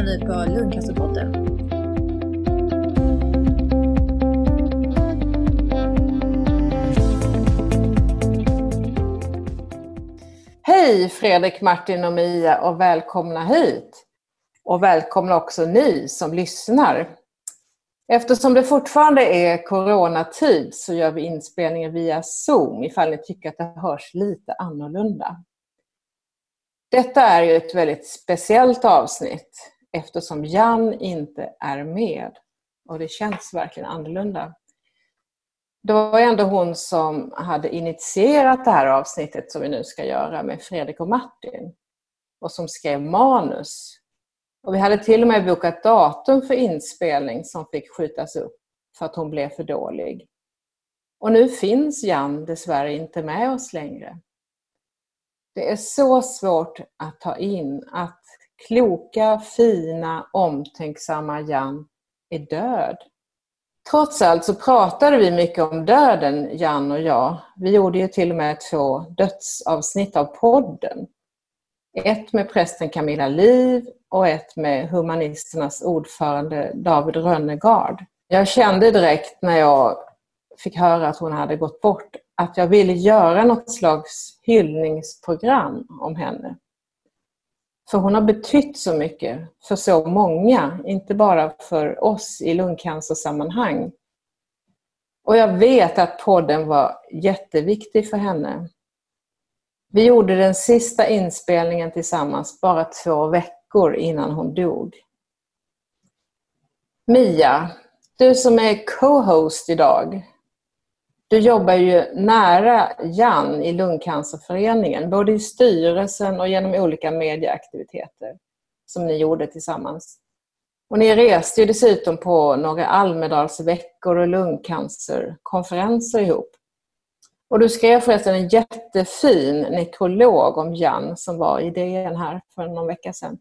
lyssnar nu på Lundcancerpodden. Hej Fredrik, Martin och Mia och välkomna hit. Och välkomna också ni som lyssnar. Eftersom det fortfarande är coronatid så gör vi inspelningen via Zoom ifall ni tycker att det hörs lite annorlunda. Detta är ju ett väldigt speciellt avsnitt eftersom Jan inte är med. Och det känns verkligen annorlunda. Det var ändå hon som hade initierat det här avsnittet som vi nu ska göra med Fredrik och Martin. Och som skrev manus. Och vi hade till och med bokat datum för inspelning som fick skjutas upp för att hon blev för dålig. Och nu finns Jan dessvärre inte med oss längre. Det är så svårt att ta in att kloka, fina, omtänksamma Jan är död. Trots allt så pratade vi mycket om döden, Jan och jag. Vi gjorde ju till och med två dödsavsnitt av podden. Ett med prästen Camilla Liv och ett med Humanisternas ordförande David Rönnegard. Jag kände direkt när jag fick höra att hon hade gått bort att jag ville göra något slags hyllningsprogram om henne. För hon har betytt så mycket för så många, inte bara för oss i lungcancersammanhang. Och jag vet att podden var jätteviktig för henne. Vi gjorde den sista inspelningen tillsammans bara två veckor innan hon dog. Mia, du som är co-host idag, du jobbar ju nära Jan i Lungcancerföreningen, både i styrelsen och genom olika medieaktiviteter som ni gjorde tillsammans. Och ni reste ju dessutom på några Almedalsveckor och lungcancerkonferenser ihop. Och du skrev förresten en jättefin nekrolog om Jan som var i DN här för någon vecka sedan.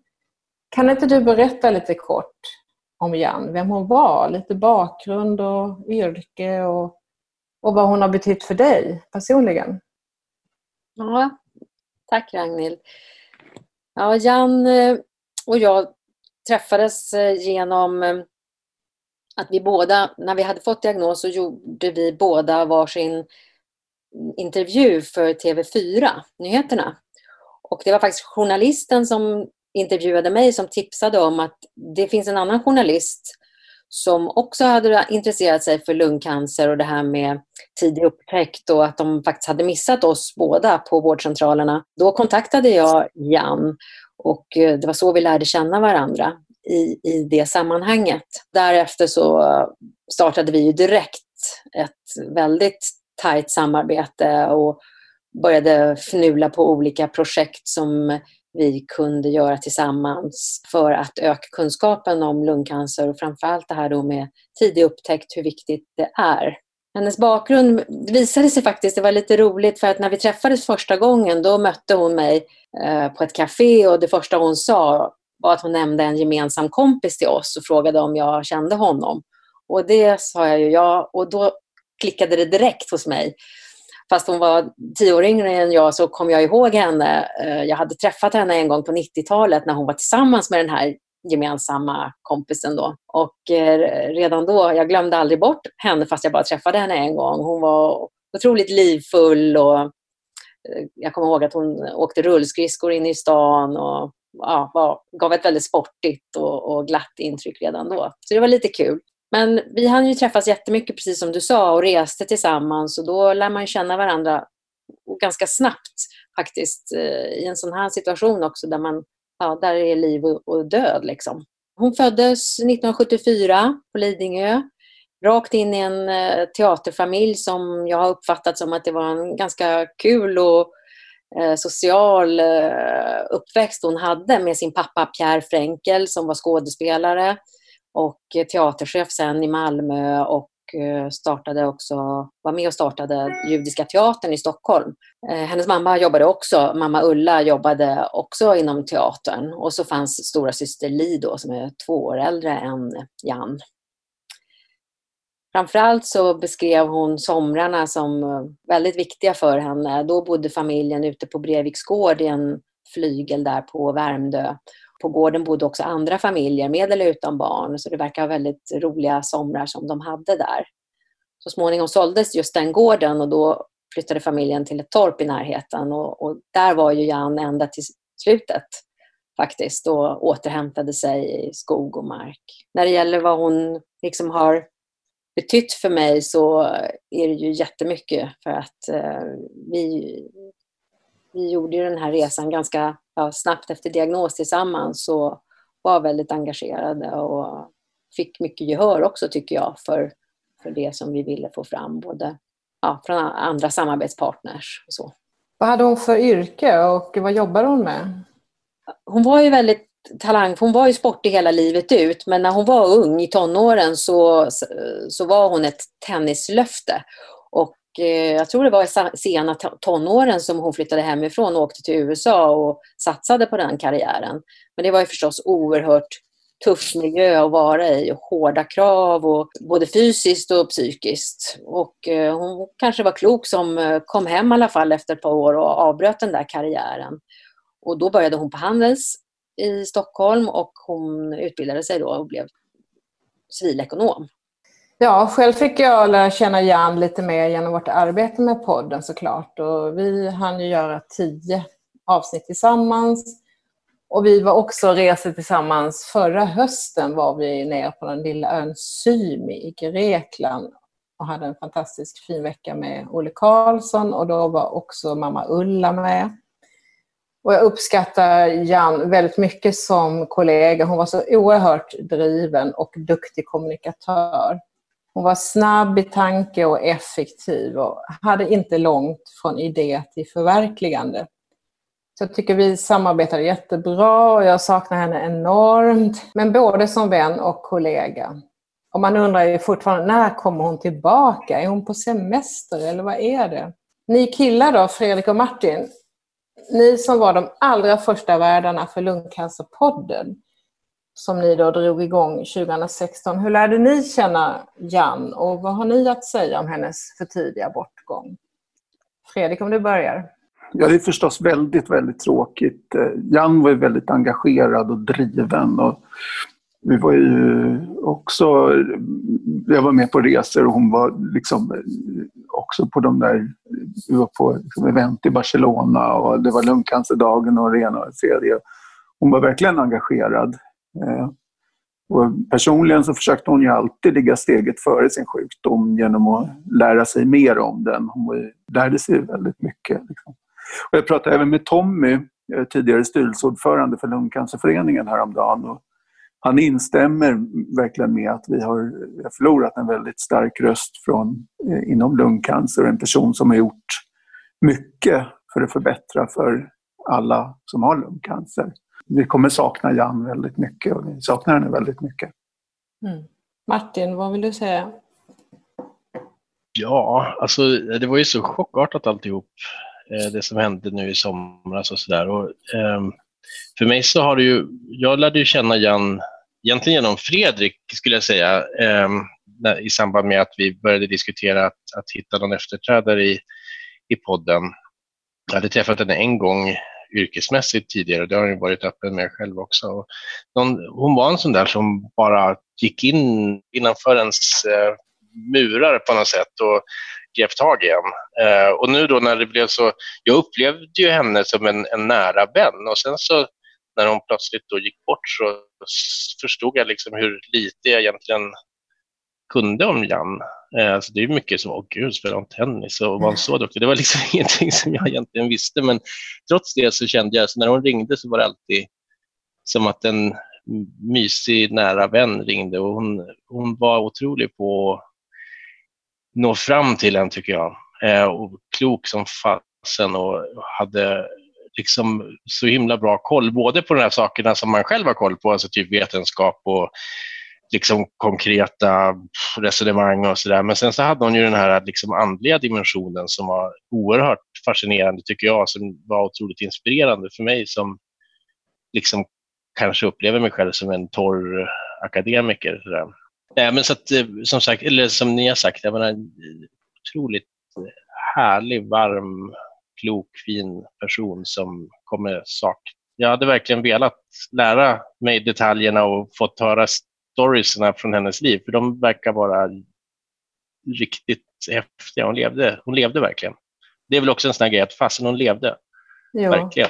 Kan inte du berätta lite kort om Jan, vem hon var, lite bakgrund och yrke och och vad hon har betytt för dig personligen. Ja, tack Ragnhild. Ja, Jan eh, och jag träffades eh, genom eh, att vi båda, när vi hade fått diagnos så gjorde vi båda varsin intervju för TV4 Nyheterna. Och det var faktiskt journalisten som intervjuade mig som tipsade om att det finns en annan journalist som också hade intresserat sig för lungcancer och det här med tidig upptäckt och att de faktiskt hade missat oss båda på vårdcentralerna. Då kontaktade jag Jan och eh, det var så vi lärde känna varandra i, i det sammanhanget. Därefter så startade vi ju direkt ett väldigt tajt samarbete och började fnula på olika projekt som vi kunde göra tillsammans för att öka kunskapen om lungcancer och framförallt det här då med tidig upptäckt, hur viktigt det är. Hennes bakgrund visade sig faktiskt, det var lite roligt för att när vi träffades första gången då mötte hon mig eh, på ett café och det första hon sa var att hon nämnde en gemensam kompis till oss och frågade om jag kände honom. Och det sa jag ju ja och då klickade det direkt hos mig fast hon var tio år yngre än jag så kom jag ihåg henne. Eh, jag hade träffat henne en gång på 90-talet när hon var tillsammans med den här gemensamma kompisen då. Och eh, redan då, jag glömde aldrig bort henne fast jag bara träffade henne en gång. Hon var otroligt livfull och eh, jag kommer ihåg att hon åkte rullskridskor in i stan och ja, var, gav ett väldigt sportigt och, och glatt intryck redan då. Så det var lite kul. Men vi hann ju träffas jättemycket, precis som du sa, och reste tillsammans och då lär man känna varandra ganska snabbt faktiskt eh, i en sån här situation också där man, ja, där är liv och död liksom. Hon föddes 1974 på Lidingö, rakt in i en eh, teaterfamilj som jag har uppfattat som att det var en ganska kul och eh, social uppväxt hon hade med sin pappa Pierre Fränkel som var skådespelare och eh, teaterchef sen i Malmö och eh, startade också, var med och startade Judiska teatern i Stockholm. Eh, hennes mamma jobbade också, mamma Ulla jobbade också inom teatern och så fanns stora syster Li då, som är två år äldre än Jan. Framförallt så beskrev hon somrarna som väldigt viktiga för henne. Då bodde familjen ute på Breviks gård i en flygel där på Värmdö på gården bodde också andra familjer med eller utan barn, så det verkar vara väldigt roliga somrar som de hade där. Så småningom såldes just den gården och då flyttade familjen till ett torp i närheten och, och där var ju Jan ända till slutet faktiskt och återhämtade sig i skog och mark. När det gäller vad hon liksom har betytt för mig så är det ju jättemycket för att eh, vi, vi gjorde ju den här resan ganska ja, snabbt efter diagnos tillsammans och var väldigt engagerade och fick mycket gehör också tycker jag för, för det som vi ville få fram både ja, från andra samarbetspartners och så. Vad hade hon för yrke och vad jobbade hon med? Hon var ju väldigt talang, hon var ju sportig hela livet ut men när hon var ung i tonåren så, så var hon ett tennislöfte. Och Eh, jag tror det var i sena tonåren som hon flyttade hemifrån och åkte till USA och satsade på den karriären. Men det var ju förstås oerhört tuff miljö att vara i och hårda krav, och både fysiskt och psykiskt. Och eh, hon kanske var klok som eh, kom hem i alla fall efter ett par år och avbröt den där karriären. Och då började hon på Handels i Stockholm och hon utbildade sig då och blev civilekonom. Ja, själv fick jag lära känna Jan lite mer genom vårt arbete med podden såklart. Och vi hann ju göra tio avsnitt tillsammans. Och vi var också reser tillsammans. Förra hösten var vi nere på den lilla ön Symi i Grekland och hade en fantastisk fin vecka med Olle Karlsson och då var också mamma Ulla med. Och jag uppskattar Jan väldigt mycket som kollega. Hon var så oerhört driven och duktig kommunikatör. Hon var snabb i tanke och effektiv och hade inte långt från idé till förverkligande. Så jag tycker vi samarbetade jättebra och jag saknar henne enormt. Men både som vän och kollega. Och man undrar ju fortfarande, när kommer hon tillbaka? Är hon på semester eller vad är det? Ni killar då, Fredrik och Martin, ni som var de allra första värdarna för Lungcancerpodden, som ni då drog igång 2016. Hur lärde ni känna Jan och vad har ni att säga om hennes för tidiga bortgång? Fredrik, om du börjar. Ja, det är förstås väldigt, väldigt tråkigt. Eh, Jan var ju väldigt engagerad och driven. Och vi var ju också, jag var med på resor och hon var liksom eh, också på de där, vi var på liksom event i Barcelona och det var lungcancerdagen och det ena och det tredje. Hon var verkligen engagerad. Eh, och personligen så försökte hon ju alltid ligga steget före sin sjukdom genom att lära sig mer om den. Hon lärde sig väldigt mycket. Liksom. Och jag pratade även med Tommy, eh, tidigare styrelseordförande för Lungcancerföreningen häromdagen. Och han instämmer verkligen med att vi har förlorat en väldigt stark röst från, eh, inom lungcancer. En person som har gjort mycket för att förbättra för alla som har lungcancer. Vi kommer sakna Jan väldigt mycket och vi saknar henne väldigt mycket. Mm. Martin, vad vill du säga? Ja, alltså det var ju så chockartat alltihop. Eh, det som hände nu i somras och sådär. Um, för mig så har det ju, jag lärde ju känna Jan egentligen genom Fredrik skulle jag säga när, i samband med att vi började diskutera att, att hitta någon efterträdare i, i podden. Jag hade träffat henne en gång yrkesmässigt tidigare, det har hon varit öppen med själv också. Och hon var en sån där som bara gick in innanför ens eh, murar på något sätt och grep tag i en. Eh, och nu då när det blev så, jag upplevde ju henne som en, en nära vän och sen så när hon plötsligt då gick bort så förstod jag liksom hur lite jag egentligen kunde om Jan. Eh, alltså det är mycket som, åh gud, spelar hon tennis och var så duktig? Det var liksom ingenting som jag egentligen visste, men trots det så kände jag, så när hon ringde så var det alltid som att en mysig nära vän ringde och hon, hon var otrolig på nå fram till en, tycker jag. Eh, och klok som fasen och hade liksom så himla bra koll, både på de här sakerna som man själv har koll på, alltså typ vetenskap och liksom konkreta resonemang och sådär. Men sen så hade hon ju den här liksom andliga dimensionen som var oerhört fascinerande, tycker jag, som var otroligt inspirerande för mig som liksom kanske upplever mig själv som en torr akademiker. Sådär. Nej, men så att, eh, som sagt, eller som ni har sagt, jag menar, otroligt härlig, varm, klok, fin person som kommer sak jag hade verkligen velat lära mig detaljerna och fått höra storiesna från hennes liv, för de verkar vara riktigt häftiga. Hon levde, hon levde verkligen. Det är väl också en sån här grej, att fasen hon levde. Jo. Verkligen.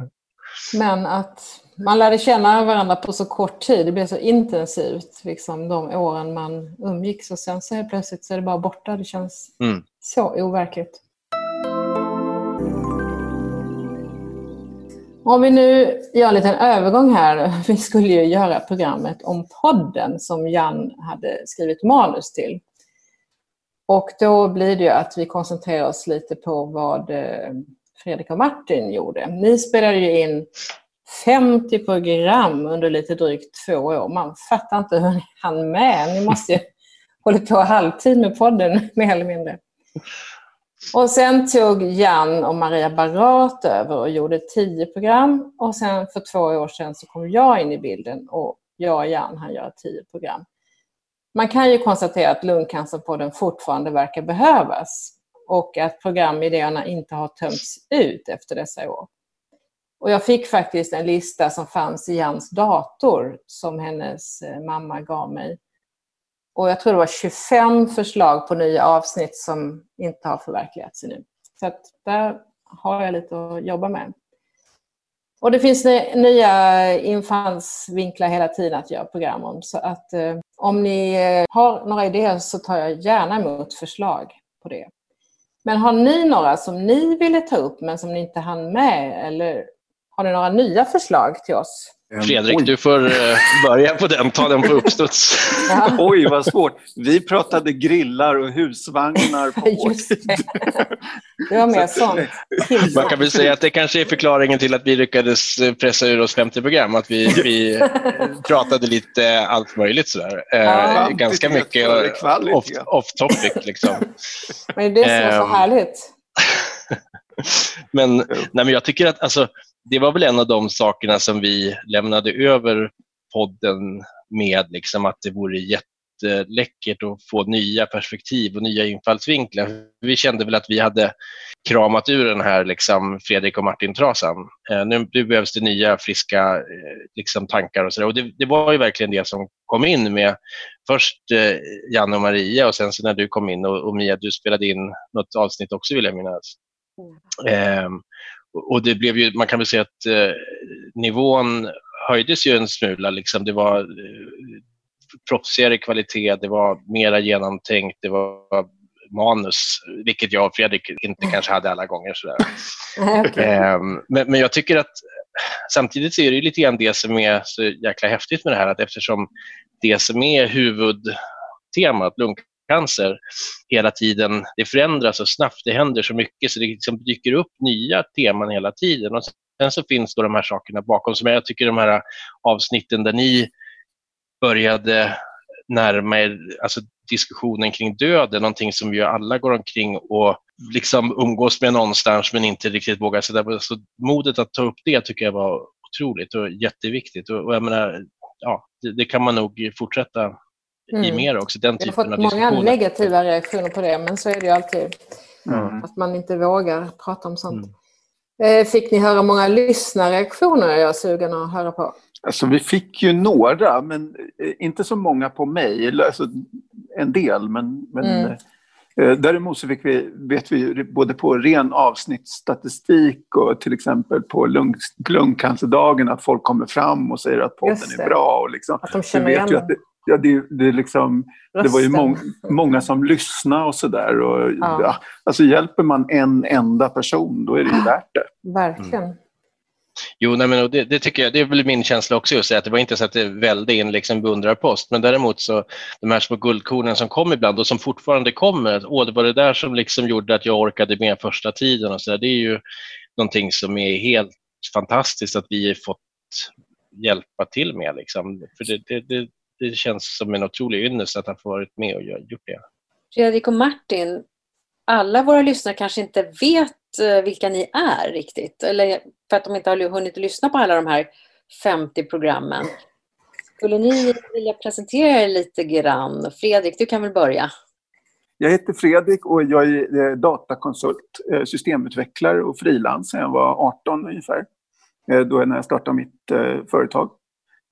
Men att man lärde känna varandra på så kort tid, det blev så intensivt, liksom, de åren man umgicks och sen så helt plötsligt så är det bara borta. Det känns mm. så overkligt. Om vi nu gör en liten övergång här. Vi skulle ju göra programmet om podden som Jan hade skrivit manus till. Och då blir det ju att vi koncentrerar oss lite på vad eh, Fredrik och Martin gjorde. Ni spelade ju in 50 program under lite drygt två år. Man fattar inte hur ni hann med. Ni måste ju hålla på halvtid med podden, mer eller mindre. Och sen tog Jan och Maria Barat över och gjorde tio program. Och sen för två år sedan så kom jag in i bilden och jag och Jan han gör tio program. Man kan ju konstatera att Lungcancerpodden fortfarande verkar behövas och att programidéerna inte har tömts ut efter dessa år. Och jag fick faktiskt en lista som fanns i Jans dator som hennes eh, mamma gav mig. Och jag tror det var 25 förslag på nya avsnitt som inte har förverkligats ännu. Så att där har jag lite att jobba med. Och det finns nya infallsvinklar hela tiden att göra program om. Så att eh, om ni eh, har några idéer så tar jag gärna emot förslag på det. Men har ni några som ni ville ta upp men som ni inte hann med? Eller har ni några nya förslag till oss? Ehm, Fredrik, Oj. du får eh, börja på den, ta den på uppstuds. Ja. Oj, vad svårt. Vi pratade grillar och husvagnar på Just det. det var mer sånt. Man kan väl säga att det kanske är förklaringen till att vi lyckades eh, pressa ur oss 50 program, att vi, vi pratade lite allt möjligt sådär. Eh, ja. Ganska mycket off, off topic liksom. Men det är det som är så ehm. härligt. men, nej, men jag tycker att alltså, det var väl en av de sakerna som vi lämnade över podden med, liksom, att det vore jätteläckert att få nya perspektiv och nya infallsvinklar. Vi kände väl att vi hade kramat ur den här liksom, Fredrik och Martin-trasan. Eh, nu, nu, behövs det nya, friska eh, liksom, tankar och så och det, det, var ju verkligen det som kom in med först eh, Janne och Maria och sen så när du kom in och, och Mia, du spelade in något avsnitt också vill jag minnas. Mm. Eh, och det blev ju, man kan väl säga att eh, nivån höjdes ju en smula. Liksom. Det var eh, proffsigare kvalitet, det var mera genomtänkt, det var manus, vilket jag och Fredrik inte mm. kanske hade alla gånger. Sådär. okay. eh, men, men jag tycker att samtidigt är det lite grann det som är så jäkla häftigt med det här, att eftersom det som är huvudtemat, cancer hela tiden. Det förändras så snabbt, det händer så mycket så det liksom dyker upp nya teman hela tiden. Och sen så finns då de här sakerna bakom som jag tycker de här avsnitten där ni började närma er alltså diskussionen kring döden, någonting som vi alla går omkring och liksom umgås med någonstans men inte riktigt vågar sätta på. Så modet att ta upp det tycker jag var otroligt och jätteviktigt. Och, och jag menar, ja, det, det kan man nog fortsätta mm. i mer också. Den typen Jag har fått många negativa reaktioner på det, men så är det ju alltid. Mm. Att man inte vågar prata om sånt. Mm. Eh, fick ni höra många lyssnarreaktioner? Jag är sugen att höra på. Alltså, vi fick ju några, men eh, inte så många på mejl. Alltså, en del, men, men mm. Eh, däremot så fick vi, vet vi både på ren avsnittsstatistik och till exempel på lung, lungcancerdagen att folk kommer fram och säger att podden är bra. Och liksom, att de känner igen den ja, det, det, liksom, det var ju må, många som lyssnade och sådär. Ja. Ja, alltså hjälper man en enda person, då är det ju värt det. Verkligen. Mm. Jo, nej, men det, det, tycker jag, det är väl min känsla också, just att det var inte så att det välde in liksom beundrarpost, men däremot så de här små guldkornen som kom ibland och som fortfarande kommer, åh, det var det där som liksom gjorde att jag orkade med första tiden och så där. Det är ju någonting som är helt fantastiskt att vi fått hjälpa till med. Liksom. För det, det, det, det känns som en otrolig ynnest att ha fått varit med och gjort det. Fredrik och Martin, alla våra lyssnare kanske inte vet eh, vilka ni är riktigt, eller för att de inte har hunnit lyssna på alla de här 50 programmen. Skulle ni vilja presentera er lite grann? Fredrik, du kan väl börja? Jag heter Fredrik och jag är datakonsult, eh, systemutvecklare och frilans sedan jag var 18 ungefär. då när jag startade mitt företag.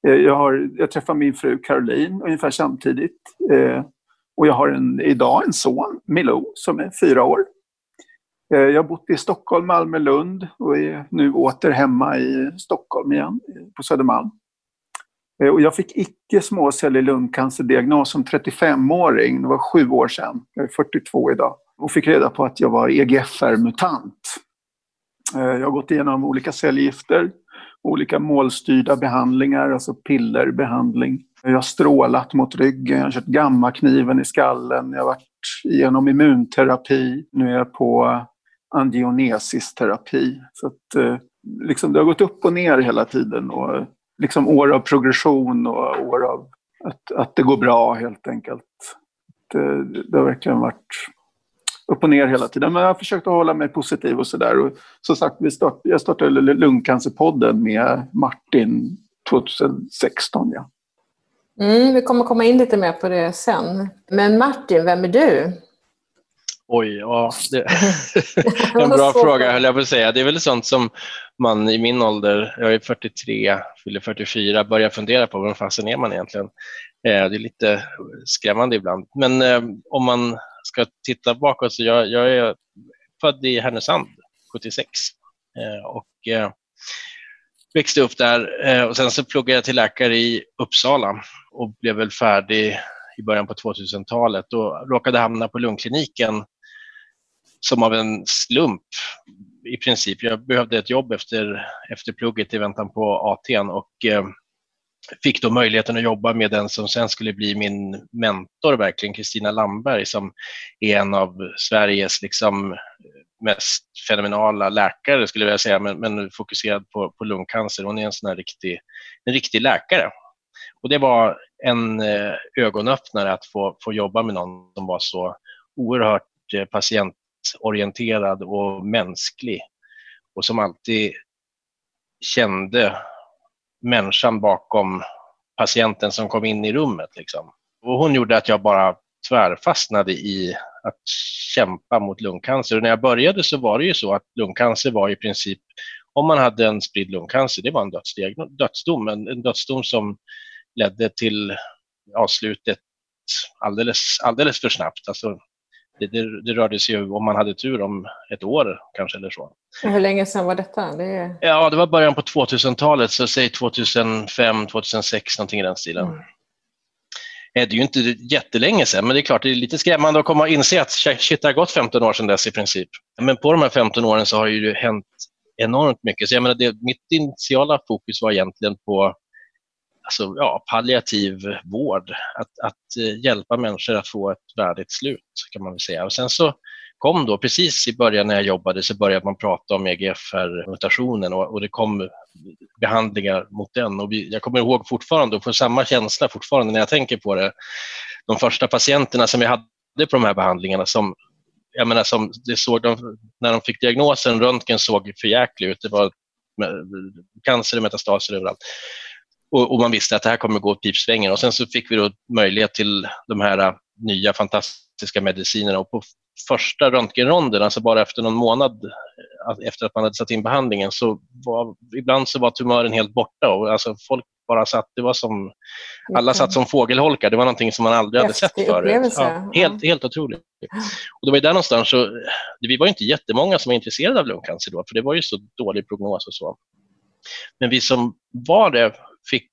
Eh, jag, har, jag träffade min fru Caroline ungefär samtidigt. Eh, och jag har en, idag en son, Milou, som är fyra år. Eh, jag har bott i Stockholm, Malmö, Lund och är nu åter hemma i Stockholm igen, på Södermalm. Och jag fick icke småcellig lungcancerdiagnos som 35-åring. Det var sju år sedan. Jag är 42 idag. Och fick reda på att jag var EGFR-mutant. Jag har gått igenom olika cellgifter, olika målstyrda behandlingar, alltså pillerbehandling. Jag har strålat mot ryggen, jag har kört gammakniven i skallen, jag har varit igenom immunterapi. Nu är jag på angionesisterapi. Så att, eh, liksom, det har gått upp och ner hela tiden. Och eh, liksom år av progression och år av att, att det går bra helt enkelt. Det, det har verkligen varit upp och ner hela tiden. Men jag har försökt att hålla mig positiv och sådär. Som sagt, vi start, jag startade Lungcancerpodden med Martin 2016. Ja. Mm, vi kommer komma in lite mer på det sen. Men Martin, vem är du? Oj, ja. Det en bra fråga höll jag på att säga. Det är väl sånt som man i min ålder, jag är 43, fyller 44, börjar fundera på vem fasen är man egentligen? Eh, det är lite skrämmande ibland. Men eh, om man ska titta bakåt så jag, jag är född i Härnösand 76 eh, och eh, växte upp där eh, och sen så pluggade jag till läkare i Uppsala och blev väl färdig i början på 2000-talet och råkade hamna på lungkliniken som av en slump i princip. Jag behövde ett jobb efter, efter plugget i väntan på ATn och eh, fick då möjligheten att jobba med den som sen skulle bli min mentor, verkligen Kristina Lamberg som är en av Sveriges liksom, eh, mest fenomenala läkare, skulle jag vilja säga, men, men fokuserad på, på lungcancer. Hon är en sån riktig, en riktig läkare. Och det var en eh, ögonöppnare att få, få jobba med någon som var så oerhört eh, och mänsklig och som alltid kände människan bakom patienten som kom in i rummet. Liksom. Och hon gjorde att jag bara tvärfastnade i att kämpa mot lungcancer. Och när jag började så var det ju så att lungcancer var i princip, om man hade en spridd lungcancer, det var en dödsdom, en, en dödsdom som ledde till avslutet alldeles, alldeles för snabbt. Alltså, det, det, det, rörde sig ju, om man hade tur, om ett år kanske eller så. Hur länge sedan var detta? Det... Ja, det var början på 2000-talet, så säg 2005, 2006, någonting i den stilen. Mm. Det är ju inte jättelänge sedan, men det är klart, det är lite skrämmande att komma och inse att shit, det har gått 15 år sedan dess i princip. Men på de här 15 åren så har det ju hänt enormt mycket. Så jag menar, det, mitt initiala fokus var egentligen på alltså, ja, palliativ vård, att, att eh, hjälpa människor att få ett värdigt slut kan man väl säga. Och sen så kom då, precis i början när jag jobbade, så började man prata om EGFR-mutationen och, och, det kom behandlingar mot den. Och vi, jag kommer ihåg fortfarande och får samma känsla fortfarande när jag tänker på det. De första patienterna som jag hade på de här behandlingarna som jag menar, som det såg de, när de fick diagnosen, röntgen såg förjäklig ut. Det var eh, cancer och metastaser överallt. Och, och, man visste att det här kommer gå åt pipsvängen. Och sen så fick vi då möjlighet till de här äh, nya fantastiska medicinerna. Och på första röntgenronden, alltså bara efter någon månad äh, efter att man hade satt in behandlingen, så var ibland så var tumören helt borta. Och alltså folk bara satt, det var som, alla satt som fågelholkar. Det var någonting som man aldrig hade sett förut. Ja, helt, helt otroligt. Och det var där någonstans så, vi var inte jättemånga som var intresserade av lungcancer då, för det var ju så dålig prognos och så. Men vi som var det fick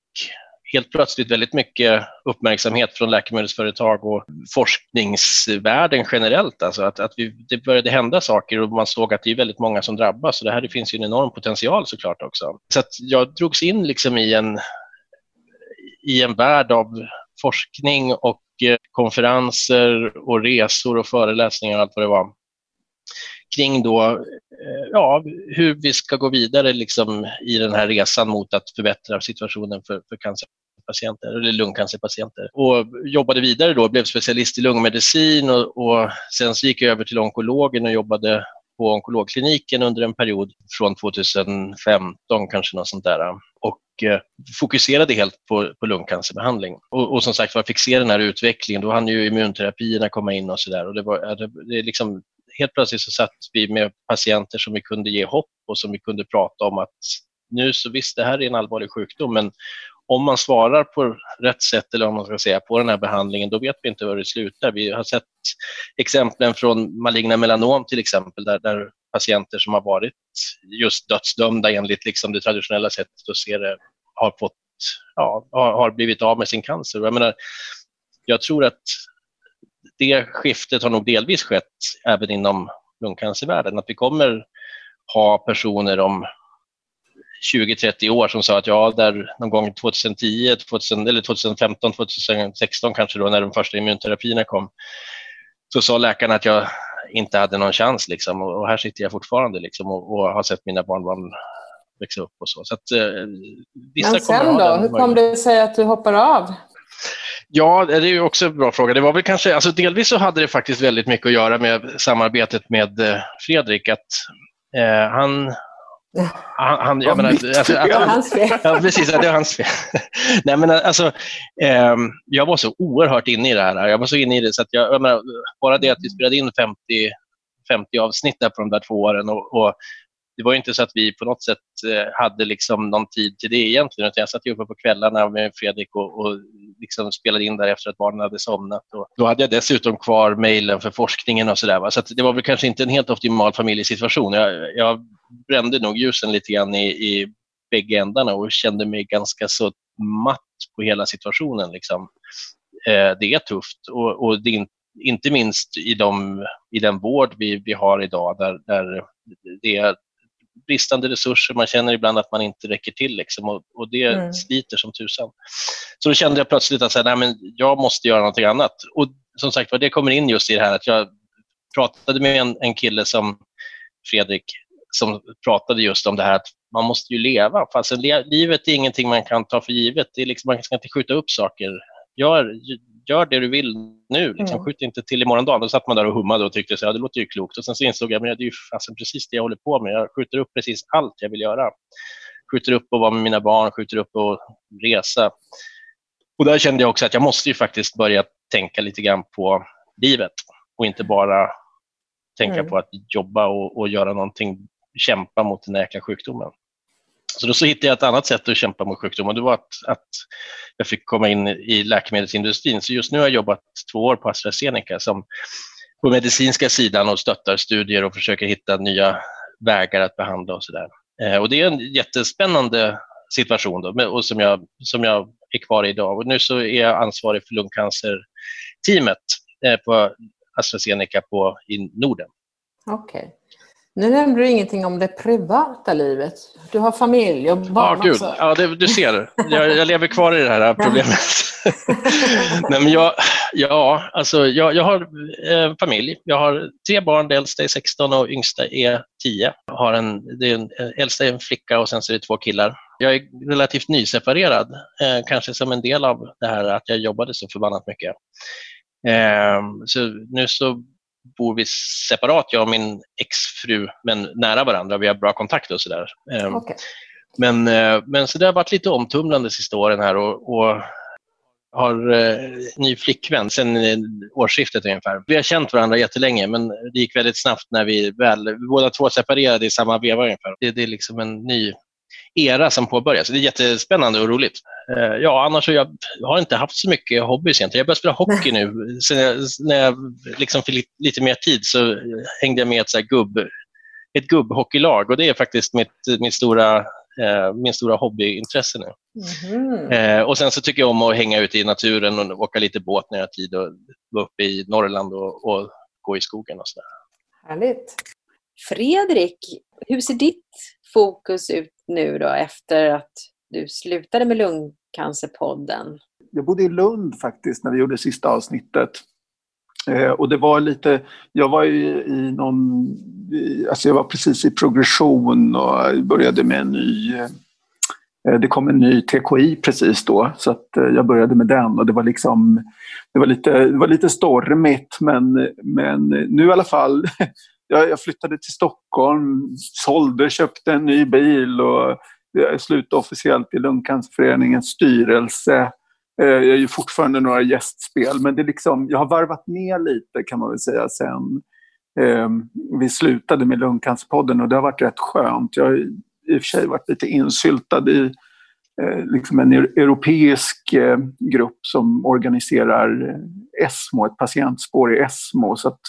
helt plötsligt väldigt mycket uppmärksamhet från läkemedelsföretag och forskningsvärlden generellt. Alltså att, att vi, det började hända saker och man såg att det är väldigt många som drabbas. Så det här det finns ju en enorm potential såklart också. Så att jag drogs in liksom i, en, i en värld av forskning och eh, konferenser och resor och föreläsningar och allt vad det var kring då, eh, ja, hur vi ska gå vidare liksom i den här resan mot att förbättra situationen för, för cancerpatienter eller lungcancerpatienter. Och jobbade vidare då, blev specialist i lungmedicin och, och sen så gick jag över till onkologen och jobbade på onkologkliniken under en period från 2015 kanske något sånt där och eh, fokuserade helt på, på lungcancerbehandling. Och, och som sagt var, fick se den här utvecklingen. Då hann ju immunterapierna komma in och så där. Och det, var, det, det liksom helt plötsligt så satt vi med patienter som vi kunde ge hopp och som vi kunde prata om att nu så visst, det här är en allvarlig sjukdom, men om man svarar på rätt sätt eller om man ska säga på den här behandlingen, då vet vi inte var det slutar. Vi har sett exemplen från maligna melanom till exempel, där, där patienter som har varit just dödsdömda enligt liksom det traditionella sättet att se det har, fått, ja, har, blivit av med sin cancer. Jag, menar, jag tror att det skiftet har nog delvis skett även inom lungcancervärlden. Att vi kommer ha personer om 20-30 år som sa att ja, där någon gång 2010, 2000, eller 2015, 2016 kanske då när de första immunterapierna kom, så sa läkarna att jag inte hade någon chans. Liksom. Och, här sitter jag fortfarande liksom, och, och har sett mina barnbarn växa upp och så. så att, eh, vissa Men sen då, hur kom det sig att du hoppar av? Ja, det är ju också en bra fråga. Det var väl kanske, alltså delvis så hade det faktiskt väldigt mycket att göra med samarbetet med eh, Fredrik. Att, eh, han han, han, jag menar, alltså, det var hans fel. Ja, precis, det var hans fel. Nej, men alltså, eh, jag var så oerhört inne i det här. Jag var så inne i det så att jag, jag menar, bara det att vi spelade in 50, 50 avsnitt där på de där två åren och, och det var inte så att vi på något sätt eh, hade liksom någon tid till det egentligen. Utan jag satt uppe på kvällarna med Fredrik och, och liksom spelade in där efter att barnen hade somnat. Och då hade jag dessutom kvar mejlen för forskningen och sådär. Så, så det var väl kanske inte en helt optimal familjesituation. Jag, jag brände nog ljusen lite grann i, i bägge ändarna och kände mig ganska så matt på hela situationen. Liksom. Eh, det är tufft och, och det är inte minst i, de, i den vård vi, vi har idag där, där det är bristande resurser, man känner ibland att man inte räcker till liksom, och, och, det mm. sliter som tusan. Så då kände jag plötsligt att så nej, men jag måste göra någonting annat. Och som sagt det kommer in just i det här att jag pratade med en, en kille som Fredrik som pratade just om det här att man måste ju leva. Fast livet är ingenting man kan ta för givet. Det är liksom, man ska inte skjuta upp saker. Gör, gör det du vill nu, liksom, mm. skjut inte till imorgon dag. Då satt man där och hummade och tyckte att ja, det låter ju klokt. Och sen så insåg jag att det är ju fasen precis det jag håller på med. Jag skjuter upp precis allt jag vill göra. Skjuter upp att vara med mina barn, skjuter upp att resa. Och där kände jag också att jag måste ju faktiskt börja tänka lite grann på livet och inte bara tänka mm. på att jobba och, och göra någonting, kämpa mot den här jäkla sjukdomen. Så då så hittade jag ett annat sätt att kämpa mot sjukdomen. Det var att, att jag fick komma in i läkemedelsindustrin. Så just nu har jag jobbat två år på AstraZeneca som på medicinska sidan och stöttar studier och försöker hitta nya vägar att behandla och sådär. Eh, och det är en jättespännande situation då, och som, jag, som jag är kvar i idag. Och nu så är jag ansvarig för lungcancerteamet eh, på AstraZeneca på, i Norden. Okej. Okay. Nu nämnde du ingenting om det privata livet. Du har familj och barn ja, gud. också. Ja, det, du ser. Jag, jag lever kvar i det här problemet. Nej, men jag, ja, alltså, jag, jag har eh, familj. Jag har tre barn. Det äldsta är 16 och yngsta är 10. Jag har en, det är en, äldsta är en flicka och sen så är det två killar. Jag är relativt nyseparerad, eh, kanske som en del av det här att jag jobbade så förbannat mycket. Eh, så nu så bor vi separat, jag och min exfru, men nära varandra. Vi har bra kontakt och sådär. Ehm, okay. Men, eh, men så det har varit lite omtumlande de sista åren här och, och har eh, ny flickvän sedan årsskiftet ungefär. Vi har känt varandra jättelänge men det gick väldigt snabbt när vi väl, båda två separerade i samma veva ungefär. Det, det är liksom en ny era som påbörjas. Det är jättespännande och roligt. Eh, ja, annars jag, jag har inte haft så mycket hobbys egentligen. Jag började spela hockey nu. Sen jag, när jag liksom fick lite mer tid så hängde jag med ett, så gubb, ett gubbhockeylag och det är faktiskt mitt, mitt stora, eh, min stora hobbyintresse nu. Mm. Eh, och Sen så tycker jag om att hänga ute i naturen och åka lite båt när jag har tid och vara uppe i Norrland och, och gå i skogen och sådär. Härligt. Fredrik, hur ser ditt fokus ut nu då efter att du slutade med Lungcancerpodden? Jag bodde i Lund faktiskt när vi gjorde sista avsnittet. Eh, och det var lite, jag var i, i någon, alltså jag var precis i progression och började med en ny eh, det kom en ny TKI precis då, så att eh, jag började med den och det var liksom det var lite, det var lite stormigt men, men nu i alla fall jag, jag flyttade till Stockholm, sålde, köpte en ny bil och jag slutade officiellt i Lungcancerföreningens styrelse. Eh, jag är ju fortfarande några gästspel, men det är liksom, jag har varvat ner lite kan man väl säga sen eh, vi slutade med Lungcancerpodden och det har varit rätt skönt. Jag, har i och för sig varit lite insyltad i Eh, liksom en europeisk eh, grupp som organiserar eh, ESMO, ett patientspår i ESMO. Så att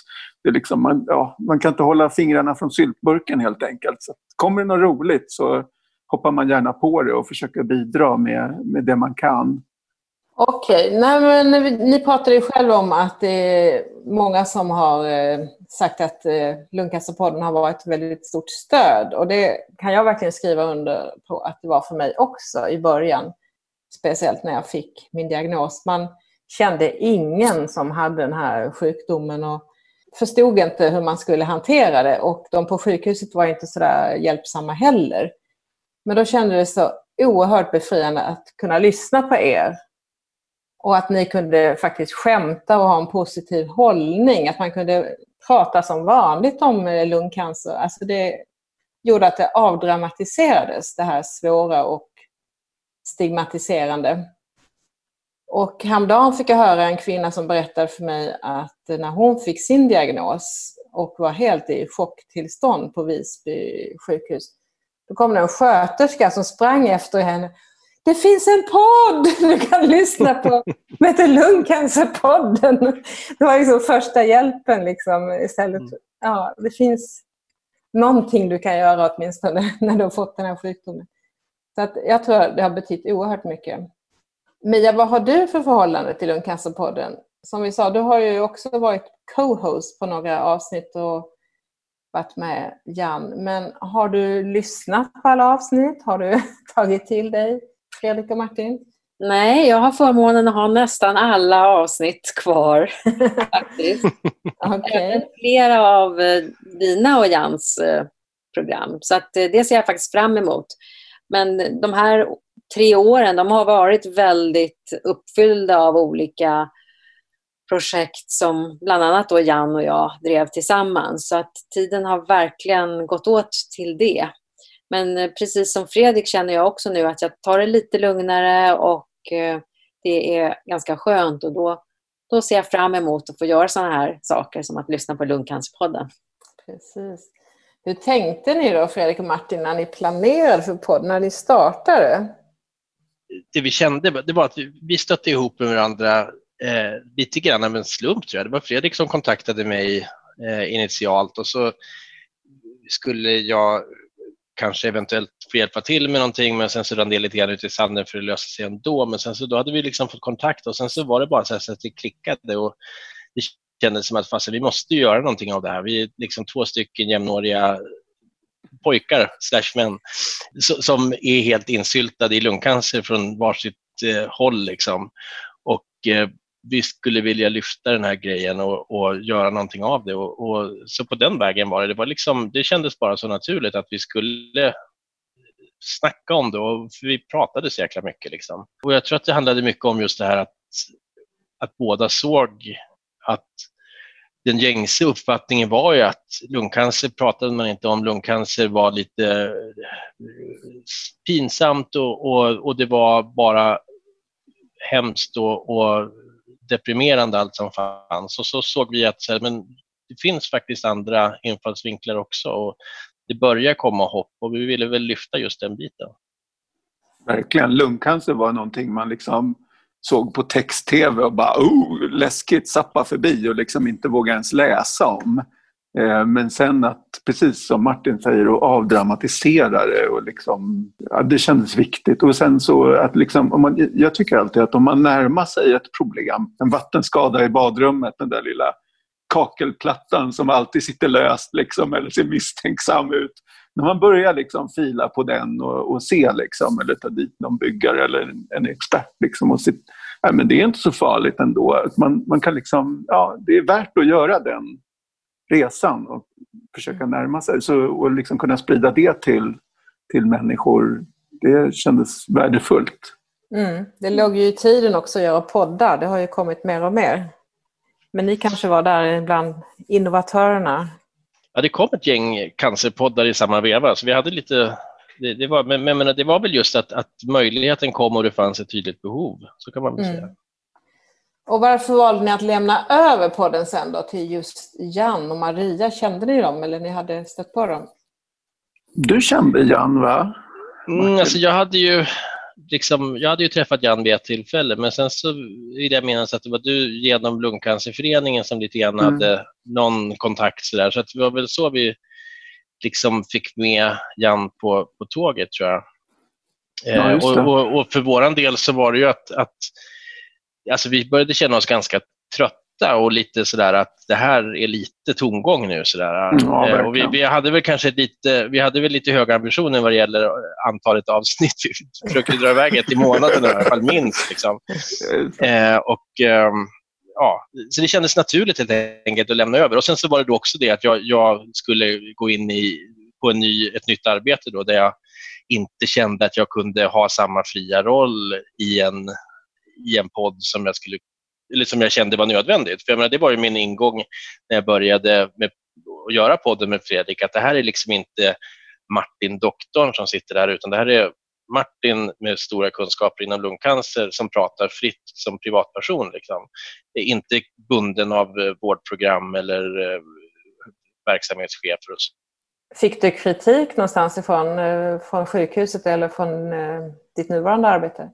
det liksom, man, ja, man kan inte hålla fingrarna från syltburken helt enkelt. Så kommer det något roligt så hoppar man gärna på det och försöker bidra med, med det man kan. Okej, okay. ni pratade ju själv om att det är många som har eh, sagt att eh, Lungcancerpodden har varit ett väldigt stort stöd och det kan jag verkligen skriva under på att det var för mig också i början. Speciellt när jag fick min diagnos. Man kände ingen som hade den här sjukdomen och förstod inte hur man skulle hantera det och de på sjukhuset var inte så där hjälpsamma heller. Men då kändes det så oerhört befriande att kunna lyssna på er och att ni kunde faktiskt skämta och ha en positiv hållning. Att man kunde prata som vanligt om eh, lungcancer. Alltså det gjorde att det avdramatiserades, det här svåra och stigmatiserande. Och häromdagen fick jag höra en kvinna som berättade för mig att när hon fick sin diagnos och var helt i chocktillstånd på Visby sjukhus, då kom det en sköterska som sprang efter henne det finns en podd du kan lyssna på heter Lungcancerpodden. Det var liksom första hjälpen. Liksom, istället. Mm. Ja, det finns någonting du kan göra åtminstone när du har fått den här sjukdomen. Så att jag tror att det har betytt oerhört mycket. Mia, vad har du för förhållande till Lungcancerpodden? Som vi sa, du har ju också varit co-host på några avsnitt och varit med Jan. Men har du lyssnat på alla avsnitt? Har du tagit till dig Fredrik och Martin? Nej, jag har förmånen att ha nästan alla avsnitt kvar. okay. Flera av eh, dina och Jans eh, program. Så att eh, det ser jag faktiskt fram emot. Men de här tre åren de har varit väldigt uppfyllda av olika projekt som bland annat då Jan och jag drev tillsammans. Så att tiden har verkligen gått åt till det. Men eh, precis som Fredrik känner jag också nu att jag tar det lite lugnare och eh, det är ganska skönt och då, då ser jag fram emot att få göra sådana här saker som att lyssna på Lungcancerpodden. Precis. Hur tänkte ni då, Fredrik och Martin, när ni planerade för podden, när ni startade? Det vi kände det var att vi stötte ihop med varandra eh, lite grann av en slump tror jag. Det var Fredrik som kontaktade mig eh, initialt och så skulle jag kanske eventuellt få hjälpa till med någonting men sen så rann det lite grann ut i sanden för att lösa sig ändå. Men sen så då hade vi liksom fått kontakt och sen så var det bara så, här så att det klickade och det kändes som att fast, vi måste göra någonting av det här. Vi är liksom två stycken jämnåriga pojkar slash män som är helt insyltade i lungcancer från varsitt eh, håll. Liksom. Och eh, vi skulle vilja lyfta den här grejen och, och göra någonting av det. Och, och, så på den vägen var det. Det, var liksom, det kändes bara så naturligt att vi skulle snacka om det och vi pratade så jäkla mycket. Liksom. Och jag tror att det handlade mycket om just det här att, att båda såg att den gängse uppfattningen var ju att lungcancer pratade man inte om. Lungcancer var lite pinsamt och, och, och det var bara hemskt och, och deprimerande allt som fanns. Och så såg vi att men det finns faktiskt andra infallsvinklar också och det börjar komma hopp och vi ville väl lyfta just den biten. Verkligen. Lungcancer var någonting man liksom såg på text-tv och bara oh, läskigt, zappa förbi och liksom inte vågade ens läsa om. Eh, men sen att, precis som Martin säger, att avdramatisera det. Och liksom, ja, det kändes viktigt. Och sen så att liksom, om man, jag tycker alltid att om man närmar sig ett problem, en vattenskada i badrummet, den där lilla kakelplattan som alltid sitter löst liksom, eller ser misstänksam ut. När man börjar liksom fila på den och, och se, liksom, eller ta dit någon byggare eller en, en expert liksom, och se, ja, men det är inte så farligt ändå. Man, man kan liksom, ja, det är värt att göra den resan och försöka mm. närma sig. Så, och liksom kunna sprida det till, till människor, det kändes värdefullt. Mm. Det låg ju i tiden också att göra poddar, det har ju kommit mer och mer. Men ni kanske var där bland innovatörerna? Ja, det kom ett gäng cancerpoddar i samma veva, så vi hade lite det, det var, men, men, det var väl just att, att möjligheten kom och det fanns ett tydligt behov, så kan man väl mm. säga. Och varför valde ni att lämna över podden sen då till just Jan och Maria? Kände ni dem eller ni hade stött på dem? Du kände Jan, va? Mm, alltså jag hade ju liksom, jag hade ju träffat Jan vid ett tillfälle, men sen så vill jag minnas att det var du genom Lungcancerföreningen som lite grann mm. hade någon kontakt. Så, där. så att det var väl så vi liksom fick med Jan på, på tåget, tror jag. Ja, eh, och, och, och, för vår del så var det ju att, att alltså vi började känna oss ganska trötta och lite sådär att det här är lite tomgång nu. Sådär. Mm, ja, eh, och vi, vi, hade väl kanske lite, vi hade väl lite höga ambitioner vad det gäller antalet avsnitt. Vi försökte dra iväg ett i månaden i alla fall, minst. Liksom. Eh, och, eh, ja, så det kändes naturligt helt enkelt att lämna över. Och Sen så var det också det att jag, jag skulle gå in i, på en ny, ett nytt arbete då, där jag inte kände att jag kunde ha samma fria roll i en, i en podd som jag skulle eller som jag kände var nödvändigt. För jag menar, det var ju min ingång när jag började med att göra podden med Fredrik, att det här är liksom inte Martin doktorn som sitter där, utan det här är Martin med stora kunskaper inom lungcancer som pratar fritt som privatperson. Liksom. Är inte bunden av eh, vårdprogram eller eh, verksamhetschefer. Och så. Fick du kritik någonstans ifrån, eh, från sjukhuset eller från ditt nuvarande arbete?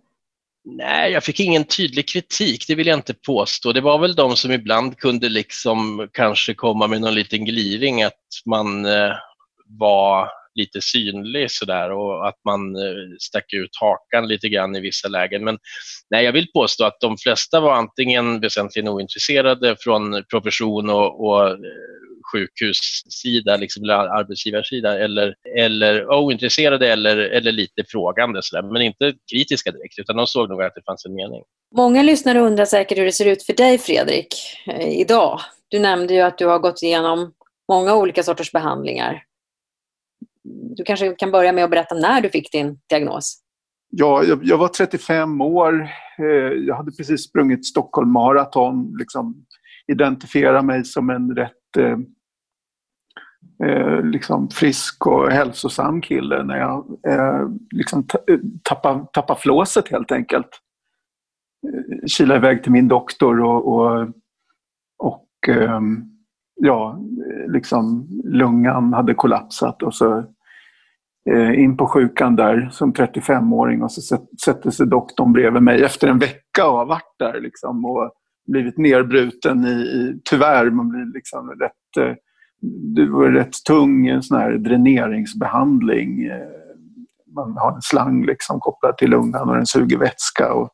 Nej, jag fick ingen tydlig kritik, det vill jag inte påstå. Det var väl de som ibland kunde liksom kanske komma med någon liten gliring att man eh, var lite synlig sådär och att man eh, stack ut hakan lite grann i vissa lägen. Men nej, jag vill påstå att de flesta var antingen väsentligen ointresserade från profession och, och eh, sjukhussida, liksom, eller arbetsgivarsida, eller, eller ointresserade eller, eller lite frågande, så där. men inte kritiska direkt, utan de såg nog att det fanns en mening. Många lyssnare undrar säkert hur det ser ut för dig, Fredrik, eh, idag. Du nämnde ju att du har gått igenom många olika sorters behandlingar. Du kanske kan börja med att berätta när du fick din diagnos? Ja, jag, jag var 35 år. Eh, jag hade precis sprungit Stockholm Marathon. Liksom identifiera mig som en rätt eh, eh, liksom frisk och hälsosam kille när jag eh, liksom tappade, eh, tappade flåset helt enkelt. Eh, Kila iväg till min doktor och, och, och eh, ja, liksom lungan hade kollapsat och så eh, in på sjukan där som 35-åring och så sätter sig doktorn bredvid mig efter en vecka och har varit där liksom och blivit nerbruten i, i tyvärr, man blir liksom rätt eh, det var rätt tung sån här dräneringsbehandling. Eh, man har en slang liksom kopplad till lungan och den suger vätska. Och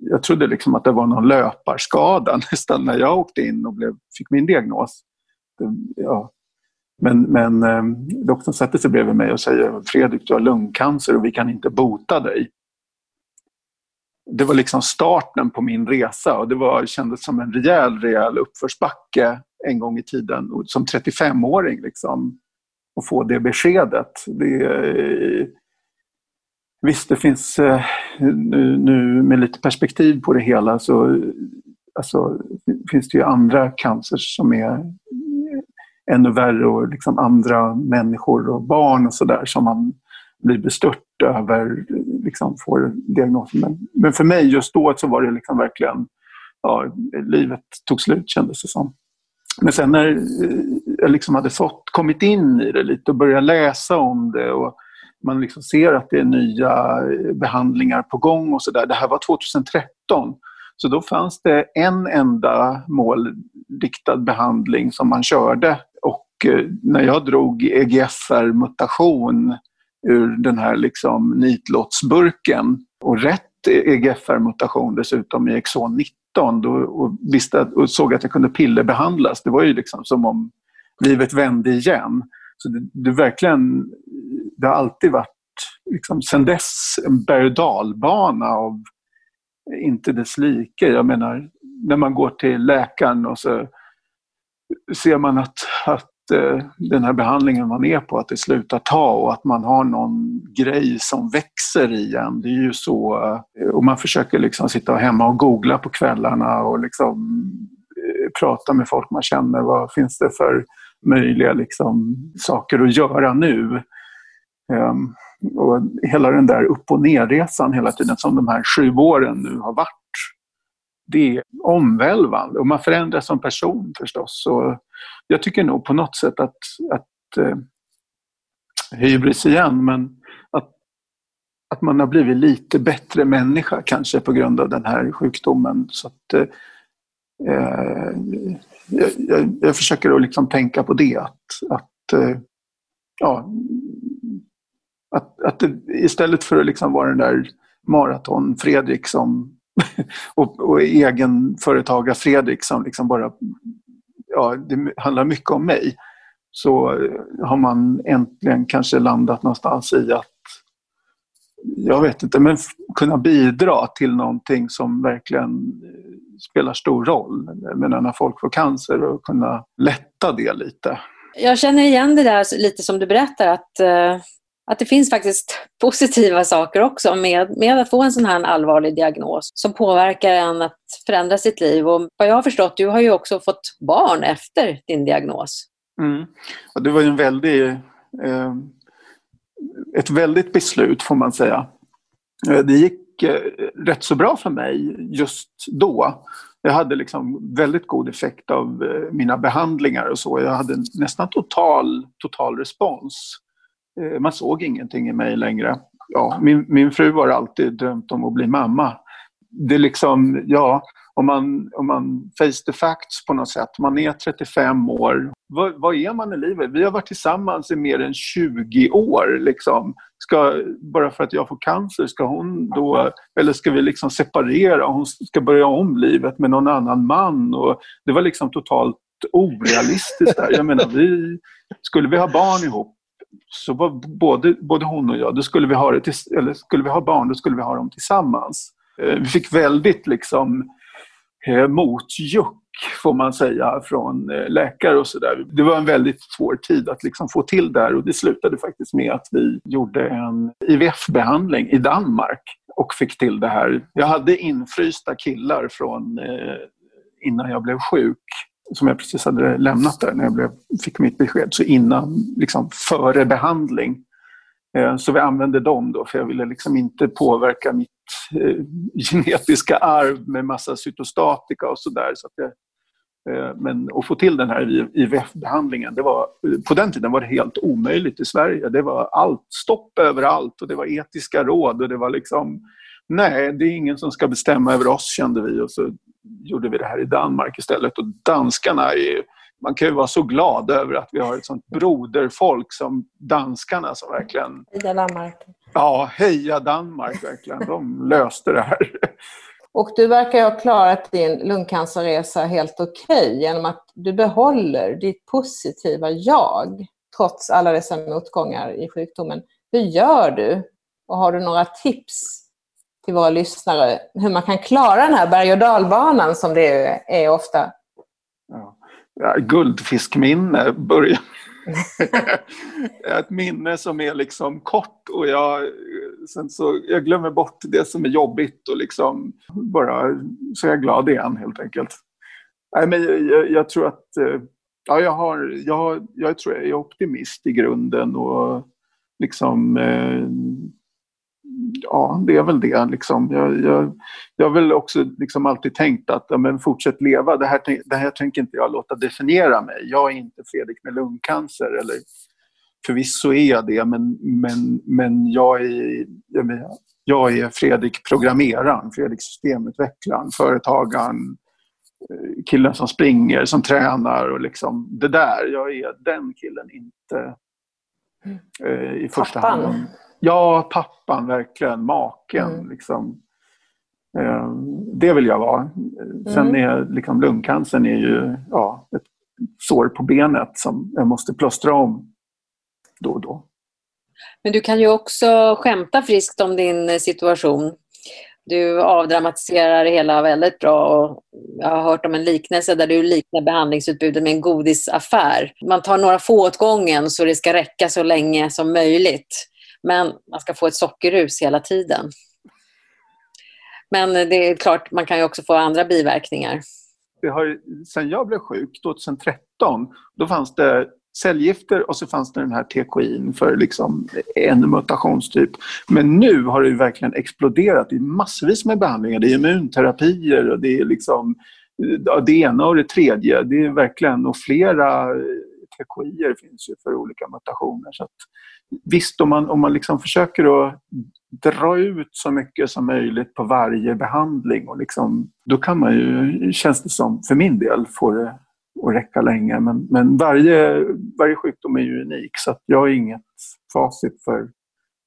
jag trodde liksom att det var någon löparskada nästan när jag åkte in och blev, fick min diagnos. Ja. Men, men eh, doktorn sätter sig bredvid mig och säger Fredrik, du har lungcancer och vi kan inte bota dig. Det var liksom starten på min resa och det var, kändes som en rejäl, rejäl uppförsbacke en gång i tiden som 35-åring. Liksom, och få det beskedet. Det, eh, visst, det finns eh, nu, nu, med lite perspektiv på det hela så alltså, finns det ju andra cancer som är eh, ännu värre och liksom andra människor och barn och sådär som man blir bestört över, liksom får diagnosen. Men, men för mig just då så var det liksom verkligen, ja, livet tog slut kändes det som. Men sen när eh, jag liksom hade fått, kommit in i det lite och börjat läsa om det och man liksom ser att det är nya eh, behandlingar på gång och sådär. Det här var 2013. Så då fanns det en enda målriktad behandling som man körde och eh, när jag drog EGFR-mutation ur den här liksom nitlottsburken och rätt EGFR-mutation dessutom i exon 19 då, och, visste att, och såg att jag kunde pillerbehandlas. Det var ju liksom som om livet vände igen. Så det, det verkligen, det har alltid varit, liksom, sen dess, en berg och dalbana av inte dess like. Jag menar, när man går till läkaren och så ser man att, att Eh, den här behandlingen man är på, att det slutar ta och att man har någon grej som växer igen. Det är ju så. Eh, och man försöker liksom sitta hemma och googla på kvällarna och liksom eh, prata med folk man känner. Vad finns det för möjliga liksom, saker att göra nu? Ehm, och hela den där upp och nerresan hela tiden som de här sju åren nu har varit. Det är omvälvande och man förändras som person förstås. Så jag tycker nog på något sätt att, att eh, hybris igen, men att, att man har blivit lite bättre människa kanske på grund av den här sjukdomen. Så att, eh, eh jag, jag, jag, försöker att liksom tänka på det. Att, att, eh, ja, att, att det, istället för att liksom vara den där maraton-Fredrik som och, och egenföretagare Fredrik som liksom bara ja, det handlar mycket om mig så har man äntligen kanske landat någonstans i att jag vet inte, men kunna bidra till någonting som verkligen spelar stor roll. menar, när folk får cancer och kunna lätta det lite. Jag känner igen det där lite som du berättar att, eh, att det finns faktiskt positiva saker också med, med att få en sån här allvarlig diagnos som påverkar en att förändra sitt liv. Och vad jag har förstått, du har ju också fått barn efter din diagnos. Mm. Och det var ju en väldig, eh, ett väldigt beslut får man säga. Eh, det gick eh, rätt så bra för mig just då. Jag hade liksom väldigt god effekt av eh, mina behandlingar och så. Jag hade nästan total, total respons. Eh, man såg ingenting i mig längre. Ja, min, min fru har alltid drömt om att bli mamma. Det är liksom, ja, om man, om man face the facts på något sätt. Man är 35 år. Vad, vad, är man i livet? Vi har varit tillsammans i mer än 20 år. Liksom. Ska, bara för att jag får cancer, ska hon då... Eller ska vi liksom separera? Hon ska börja om livet med någon annan man. Och det var liksom totalt orealistiskt. Där. Jag menar, vi, skulle vi ha barn ihop så var både, både hon och jag, då skulle vi ha, det till, eller skulle vi ha barn, då skulle vi ha dem tillsammans. Eh, vi fick väldigt liksom eh, motjuck får man säga från eh, läkare och sådär. Det var en väldigt svår tid att liksom få till det här och det slutade faktiskt med att vi gjorde en IVF-behandling i Danmark och fick till det här. Jag hade infrysta killar från innan jag blev sjuk som jag precis hade lämnat där när jag blev, fick mitt besked. Så innan, liksom före behandling. Eh, så vi använde dem då för jag ville liksom inte påverka mitt eh, genetiska arv med massa cytostatika och sådär. Så eh, men att få till den här IVF-behandlingen, det var, på den tiden var det helt omöjligt i Sverige. Det var allt, stopp överallt och det var etiska råd och det var liksom Nej, det är ingen som ska bestämma över oss kände vi och så gjorde vi det här i Danmark istället. Och danskarna är man kan ju vara så glad över att vi har ett sånt broderfolk som danskarna som verkligen... Heja Danmark! Ja, heja Danmark verkligen. De löste det här. Och du verkar ha klarat din lungcancerresa helt okej okay, genom att du behåller ditt positiva jag trots alla dessa motgångar i sjukdomen. Hur gör du? Och har du några tips till våra lyssnare hur man kan klara den här berg och dalbanan som det är ofta? Ja ja, guldfiskminne börjar ett minne som är liksom kort och jag, sen så, jag glömmer bort det som är jobbigt och liksom bara så är jag glad igen helt enkelt. Nej, men jag, jag tror att eh, ja, jag, har, jag, jag tror jag är optimist i grunden och liksom eh, ja, det är väl det. Liksom. Jag, jag, jag har väl också liksom alltid tänkt att ja, men fortsätt leva. Det här, det här tänker inte jag låta definiera mig. Jag är inte Fredrik med lungcancer. Eller, förvisso är jag det, men, men, men jag, är, jag, är Fredrik programmeraren, Fredrik systemutvecklaren, företagaren, eh, killen som springer, som tränar och liksom det där. Jag är den killen, inte eh, i första Pappan. hand. Ja, pappan verkligen. Maken. Mm. Liksom. Eh, det vill jag vara. Sen mm. är liksom, lungcancern är ju ja, ett sår på benet som jag måste plåstra om då och då. Men du kan ju också skämta friskt om din situation. Du avdramatiserar det hela väldigt bra och jag har hört om en liknelse där du liknar behandlingsutbudet med en godisaffär. Man tar några få åt gången så det ska räcka så länge som möjligt. Men man ska få ett sockerrus hela tiden. Men det är klart, man kan ju också få andra biverkningar. Det har, sen jag blev sjuk 2013, då fanns det cellgifter och så fanns det den här TKI för liksom en mutationstyp. Men nu har det verkligen exploderat. Det är massvis med behandlingar. Det är immunterapier och det är liksom det ena och det tredje. Det är verkligen och flera TKI finns ju för olika mutationer. Så att, visst, om man, om man liksom försöker att dra ut så mycket som möjligt på varje behandling och liksom, då kan man ju, känns det som, för min del, få det att räcka länge. Men, men varje, varje sjukdom är ju unik så jag har inget facit för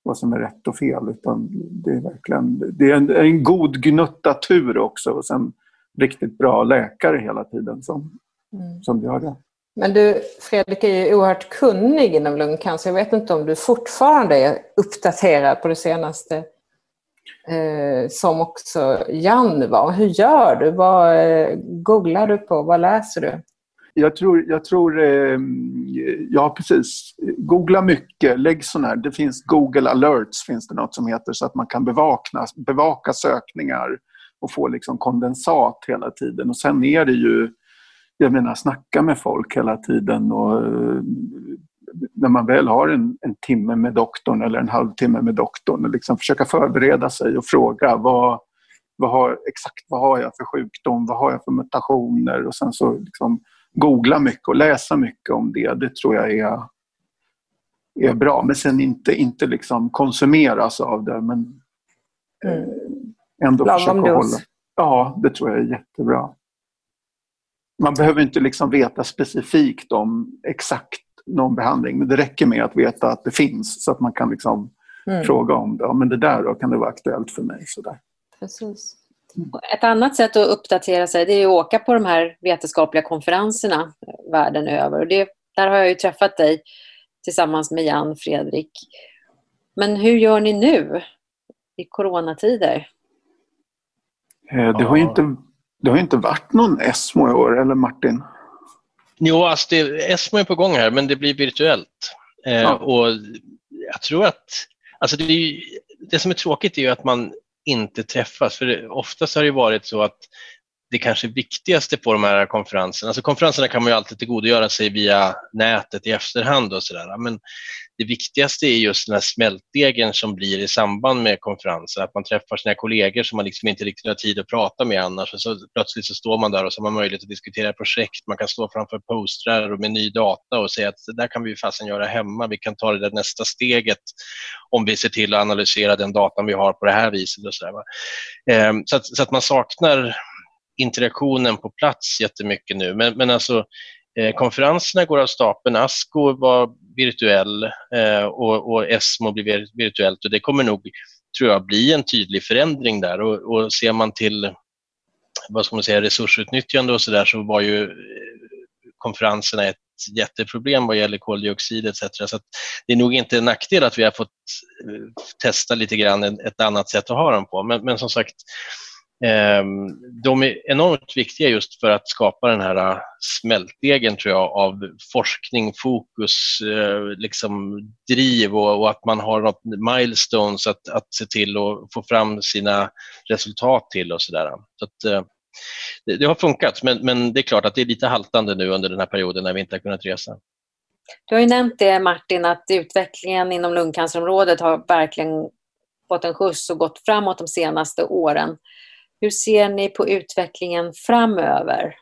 vad som är rätt och fel. Utan det är verkligen det är en, en god gnutta tur också och sen riktigt bra läkare hela tiden som, mm. som gör det. Men du, Fredrik är ju oerhört kunnig inom lungcancer. Jag vet inte om du fortfarande är uppdaterad på det senaste eh, som också Jan var. Hur gör du? Vad eh, googlar du på? Vad läser du? Jag tror, jag tror eh, ja precis. Googla mycket, lägg sådana här, det finns Google alerts finns det något som heter så att man kan bevaka, bevaka sökningar och få liksom kondensat hela tiden. Och sen är det ju, jag menar snacka med folk hela tiden och eh, när man väl har en, en timme med doktorn eller en halvtimme med doktorn, liksom försöka förbereda sig och fråga vad, vad har, exakt vad har jag för sjukdom, vad har jag för mutationer och sen så liksom googla mycket och läsa mycket om det. Det tror jag är, är bra. Men sen inte, inte liksom konsumeras av det men mm. ändå Lagom försöka dos. hålla. Ja, det tror jag är jättebra. Man behöver inte liksom veta specifikt om exakt någon behandling men det räcker med att veta att det finns så att man kan liksom mm. fråga om det. Ja, men det där då, kan det vara aktuellt för mig? Sådär. Precis. Ett annat sätt att uppdatera sig det är att åka på de här vetenskapliga konferenserna världen över. Och det, där har jag ju träffat dig tillsammans med Jan Fredrik. Men hur gör ni nu i coronatider? Eh, det har ju inte, det har inte varit någon ESMO i år, eller Martin? Jo, alltså det, ESMO är på gång här, men det blir virtuellt. Eh, ja. Och jag tror att... Alltså det, det som är tråkigt är ju att man inte träffas. För oftast har det varit så att det kanske viktigaste på de här konferenserna, alltså konferenserna kan man ju alltid tillgodogöra sig via nätet i efterhand och sådär, men det viktigaste är just den här smältdegen som blir i samband med konferensen, att man träffar sina kollegor som man liksom inte riktigt har tid att prata med annars. Och så plötsligt så står man där och så har man möjlighet att diskutera projekt, man kan stå framför postrar och med ny data och säga att det där kan vi fasen göra hemma, vi kan ta det där nästa steget om vi ser till att analysera den datan vi har på det här viset och så, där, ehm, så, att, så att man saknar interaktionen på plats jättemycket nu. Men, men alltså, eh, konferenserna går av stapeln. ASCO var virtuell eh, och, och ESMO blir virtuellt och det kommer nog, tror jag, bli en tydlig förändring där. Och, och ser man till vad ska man säga, resursutnyttjande och så där så var ju eh, konferenserna ett jätteproblem vad gäller koldioxid etc. Så det är nog inte en nackdel att vi har fått eh, testa lite grann ett annat sätt att ha dem på. Men, men som sagt, Ehm, de är enormt viktiga just för att skapa den här äh, smältdegen tror jag, av forskning, fokus, äh, liksom driv och, och, att man har något milestones att, att se till att få fram sina resultat till och sådär. Så att, äh, det, det, har funkat, men, men det är klart att det är lite haltande nu under den här perioden när vi inte har kunnat resa. Du har ju nämnt det Martin, att utvecklingen inom lungcancerområdet har verkligen fått en skjuts och gått framåt de senaste åren. Hur ser ni på utvecklingen framöver?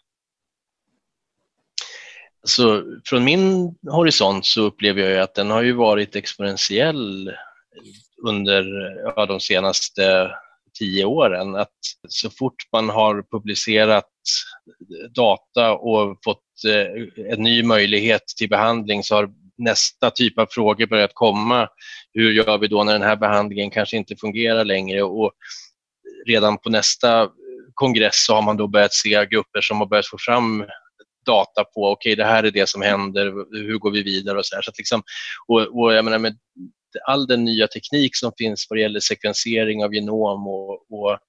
Så från min horisont så upplever jag att den har ju varit exponentiell under ja, de senaste tio åren. Att så fort man har publicerat data och fått eh, en ny möjlighet till behandling så har nästa typ av frågor börjat komma. Hur gör vi då när den här behandlingen kanske inte fungerar längre? Och redan på nästa kongress så har man då börjat se grupper som har börjat få fram data på, okej okay, det här är det som händer, hur går vi vidare och så här. Så liksom, och, och jag menar med all den nya teknik som finns vad det gäller sekvensering av genom och, och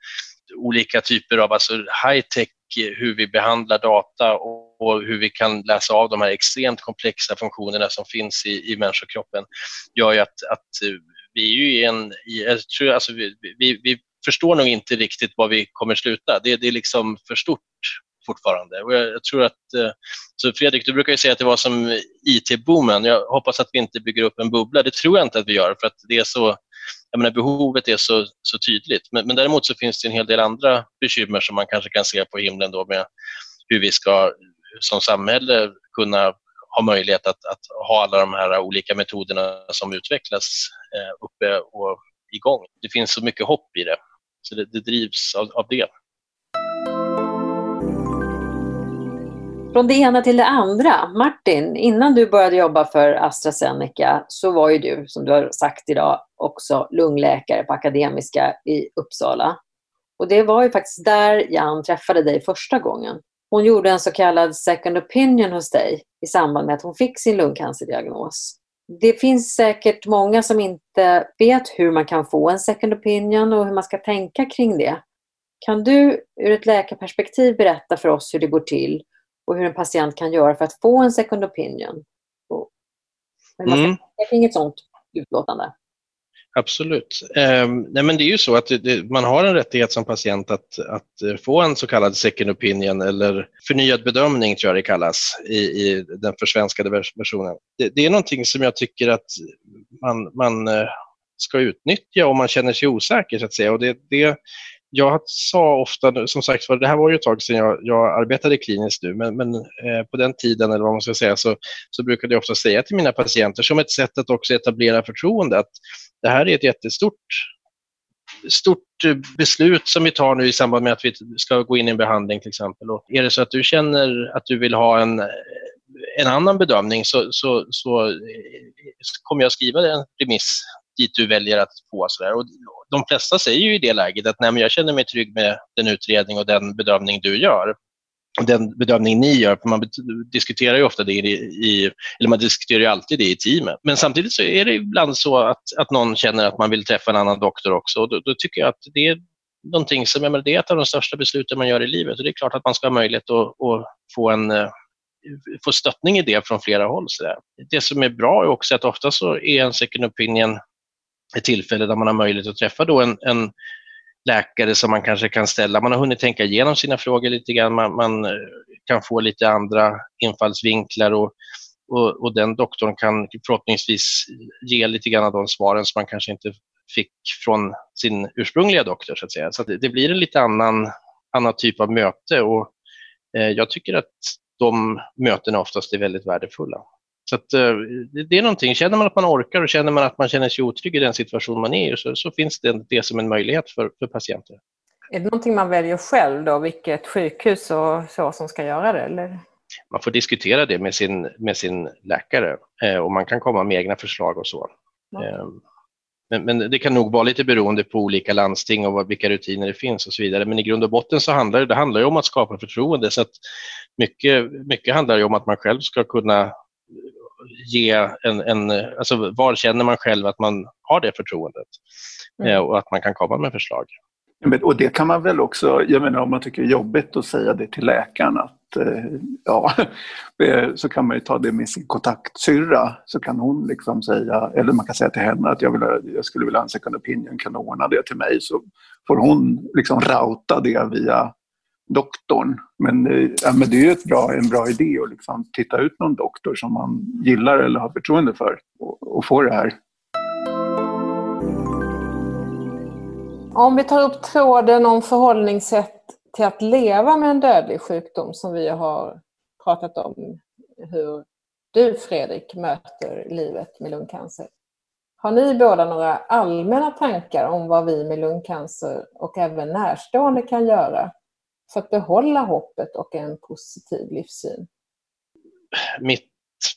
olika typer av alltså high-tech, hur vi behandlar data och, och, hur vi kan läsa av de här extremt komplexa funktionerna som finns i, i människokroppen gör ju att, att vi är ju i en, jag tror, alltså vi, vi, vi förstår nog inte riktigt var vi kommer sluta. Det, det är liksom för stort fortfarande. Och jag, jag, tror att, eh, så Fredrik, du brukar ju säga att det var som IT-boomen. Jag hoppas att vi inte bygger upp en bubbla. Det tror jag inte att vi gör för att det är så, jag menar, behovet är så, så tydligt. Men, men däremot så finns det en hel del andra bekymmer som man kanske kan se på himlen då med hur vi ska som samhälle kunna ha möjlighet att, att ha alla de här olika metoderna som utvecklas eh, uppe och igång. Det finns så mycket hopp i det, så det, det drivs av, av det. Från det ena till det andra. Martin, innan du började jobba för AstraZeneca så var ju du, som du har sagt idag, också lungläkare på Akademiska i Uppsala. Och det var ju faktiskt där Jan träffade dig första gången. Hon gjorde en så kallad second opinion hos dig i samband med att hon fick sin lungcancerdiagnos. Det finns säkert många som inte vet hur man kan få en second opinion och hur man ska tänka kring det. Kan du ur ett läkarperspektiv berätta för oss hur det går till och hur en patient kan göra för att få en second opinion? Och hur man ska mm. tänka kring ett sådant utlåtande? Absolut. Eh, nej men det är ju så att det, man har en rättighet som patient att, att eh, få en så kallad second opinion eller förnyad bedömning tror jag det kallas i, i den försvenskade versionen. Det, det, är någonting som jag tycker att man, man eh, ska utnyttja om man känner sig osäker så att säga. Och det, det, jag sa ofta, som sagt det här var ju ett tag sedan jag, jag arbetade kliniskt nu, men, men eh, på den tiden, eller vad man ska säga, så, så brukade jag ofta säga till mina patienter som ett sätt att också etablera förtroende att det här är ett jättestort stort beslut som vi tar nu i samband med att vi ska gå in i en behandling till exempel. Och är det så att du känner att du vill ha en, en annan bedömning så, så, så eh, kommer jag skriva en remiss dit du väljer att få. Så där. Och de flesta säger ju i det läget att Nej, men jag känner mig trygg med den utredning och den bedömning du gör den bedömning ni gör, för man diskuterar ju ofta det i, eller man diskuterar ju alltid det i teamet. Men samtidigt så är det ibland så att, att någon känner att man vill träffa en annan doktor också och då, då tycker jag att det är någonting som, menar, det är ett av de största besluten man gör i livet och det är klart att man ska ha möjlighet att, att få en eh, få stöttning i det från flera håll. Så där. Det som är bra är också att ofta så är en second opinion ett tillfälle där man har möjlighet att träffa då en, en läkare som man kanske kan ställa. Man har hunnit tänka igenom sina frågor lite grann. Man, man eh, kan få lite andra infallsvinklar och, och, och, den doktorn kan förhoppningsvis ge lite grann av de svaren som man kanske inte fick från sin ursprungliga doktor. Så att säga. Så att det, det, blir en lite annan, annan typ av möte och eh, jag tycker att de mötena oftast är väldigt värdefulla. Så att, eh, det är någonting, känner man att man orkar och känner man att man känner sig otrygg i den situation man är i så, så finns det, det som en möjlighet för, för patienter. Är det någonting man väljer själv då, vilket sjukhus och så som ska göra det? Eller? Man får diskutera det med sin, med sin läkare eh, och man kan komma med egna förslag och så. Ja. Eh, men, men, det kan nog vara lite beroende på olika landsting och vilka rutiner det finns och så vidare. Men i grund och botten så handlar det, det handlar om att skapa förtroende. Så att mycket, mycket handlar om att man själv ska kunna ge en, en, alltså var känner man själv att man har det förtroendet mm. Eh, och att man kan komma med förslag. Och det kan man väl också, jag menar om man tycker det är jobbigt att säga det till läkaren att eh, ja, eh, så kan man ju ta det med sin kontaktsyrra så kan hon liksom säga, eller man kan säga till henne att jag, vill, jag skulle vilja ha en second opinion, kan du ordna det till mig? Så får hon liksom routa det via doktorn. Men, eh, ja, men det är ju ett bra, en bra idé att liksom titta ut någon doktor som man gillar eller har förtroende för och, och få det här. Om vi tar upp tråden om förhållningssätt till att leva med en dödlig sjukdom som vi har pratat om, hur du Fredrik möter livet med lungcancer. Har ni båda några allmänna tankar om vad vi med lungcancer och även närstående kan göra för att behålla hoppet och en positiv livssyn? Mitt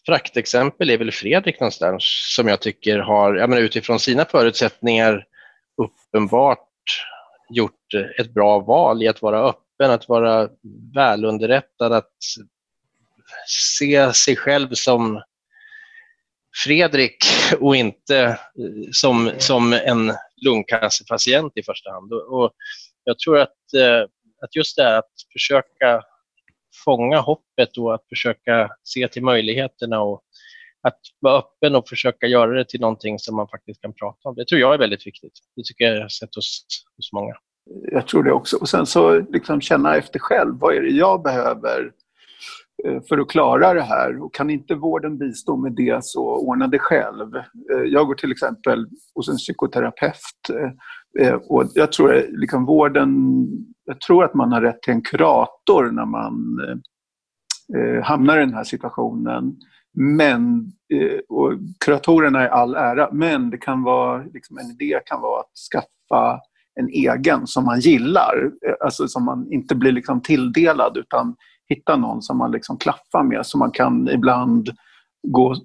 praktexempel är väl Fredrik någonstans som jag tycker har, jag menar, utifrån sina förutsättningar uppenbart gjort ett bra val i att vara öppen, att vara välunderrättad, att se sig själv som Fredrik och inte eh, som, som en lungcancerpatient i första hand. Och jag tror att eh, att just det här att försöka fånga hoppet och att försöka se till möjligheterna och att vara öppen och försöka göra det till någonting som man faktiskt kan prata om. Det tror jag är väldigt viktigt. Det tycker jag har sett hos, hos många. Jag tror det också. Och sen så liksom känna efter själv. Vad är det jag behöver eh, för att klara det här? Och kan inte vården bistå med det så ordna det själv. Eh, jag går till exempel hos en psykoterapeut eh, Eh, och jag tror liksom vården jag tror att man har rätt till en kurator när man eh, eh hamnar i den här situationen. Men, eh, och kuratorerna är all ära, men det kan vara, liksom, en idé kan vara att skaffa en egen som man gillar. Eh, alltså som man inte blir liksom tilldelad utan hitta någon som man liksom klaffar med som man kan ibland gå...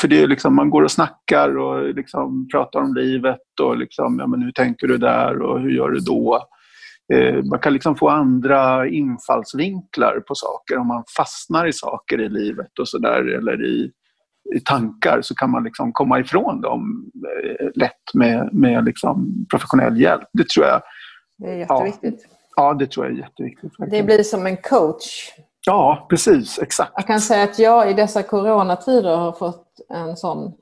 För det är liksom, man går och snackar och liksom pratar om livet och liksom, ja, men hur tänker du där och hur gör du då? Eh, man kan liksom få andra infallsvinklar på saker. Om man fastnar i saker i livet och sådär eller i, i tankar så kan man liksom komma ifrån dem eh, lätt med, med liksom professionell hjälp. Det tror jag. Det är jätteviktigt. Ja, ja det tror jag är jätteviktigt. Det blir som en coach. Ja, precis. Exakt. Jag kan säga att jag i dessa coronatider har fått en sån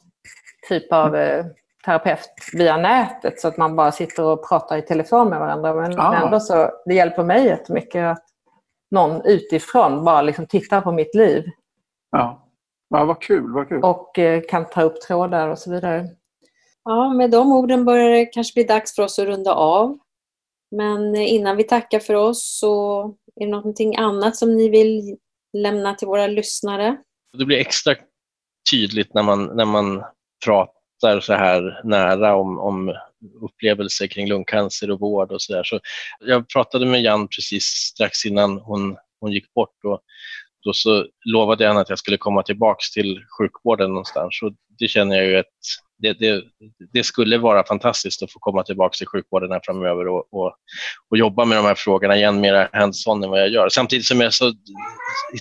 typ av eh, terapeut via nätet så att man bara sitter och pratar i telefon med varandra. Men Ah. ändå så, det hjälper mig jättemycket att någon utifrån bara liksom tittar på mitt liv Ja. ja, vad kul. Vad kul. och eh, kan ta upp trådar och så vidare. Ja, med de orden börjar det kanske bli dags för oss att runda av. Men innan vi tackar för oss så är det någonting annat som ni vill lämna till våra lyssnare? Det blir extra tydligt när man, när man pratar så här nära om, om upplevelser kring lungcancer och vård och så där. Så jag pratade med Jan precis strax innan hon, hon gick bort och då så lovade jag henne att jag skulle komma tillbaks till sjukvården någonstans. Och det känner jag ju att det, det, det skulle vara fantastiskt att få komma tillbaka till sjukvården här framöver och, och, och jobba med de här frågorna igen mer hands-on än vad jag gör. Samtidigt som jag så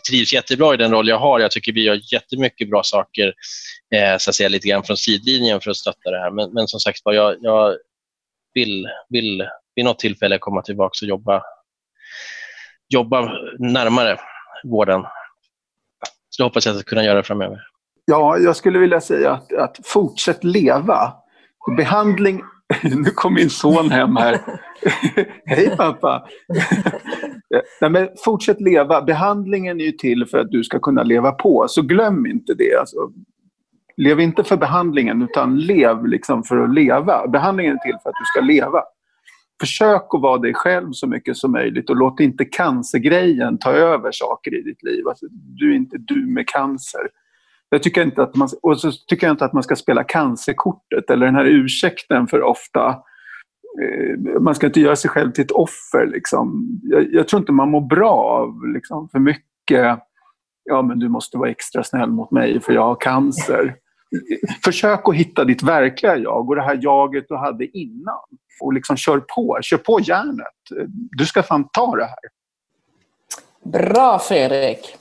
trivs jättebra i den roll jag har. Jag tycker vi gör jättemycket bra saker eh, så att säga, lite grann från sidlinjen för att stötta det här. Men, men som sagt var, jag, jag vill, vill vid något tillfälle komma tillbaka och jobba, jobba närmare vården. Så det hoppas jag att kunna göra framöver. Ja, jag skulle vilja säga att, att fortsätt leva. Behandling... Nu kom min son hem här. Hej pappa! Nej, men fortsätt leva. Behandlingen är ju till för att du ska kunna leva på, så glöm inte det. Alltså, lev inte för behandlingen, utan lev liksom för att leva. Behandlingen är till för att du ska leva. Försök att vara dig själv så mycket som möjligt och låt inte cancergrejen ta över saker i ditt liv. Alltså, du är inte du med cancer. Jag tycker inte att man, och så tycker jag inte att man ska spela cancerkortet eller den här ursäkten för ofta. Eh, man ska inte göra sig själv till ett offer. Liksom. Jag, jag tror inte man mår bra av liksom, för mycket ja men du måste vara extra snäll mot mig för jag har cancer. Försök att hitta ditt verkliga jag och det här jaget du hade innan. Och liksom kör på, kör på järnet. Du ska fan ta det här. Bra Fredrik!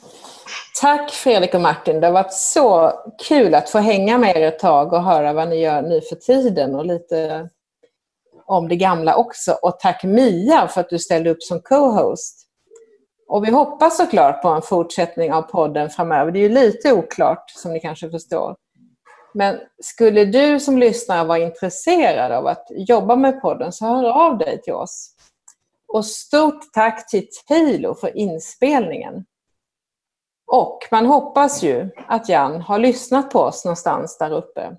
Tack Fredrik och Martin. Det har varit så kul att få hänga med er ett tag och höra vad ni gör nu för tiden och lite om det gamla också. Och tack Mia för att du ställde upp som co-host. Och vi hoppas såklart på en fortsättning av podden framöver. Det är ju lite oklart som ni kanske förstår. Men skulle du som lyssnare vara intresserad av att jobba med podden så hör av dig till oss. Och stort tack till Taylor för inspelningen. Och man hoppas ju att Jan har lyssnat på oss någonstans där uppe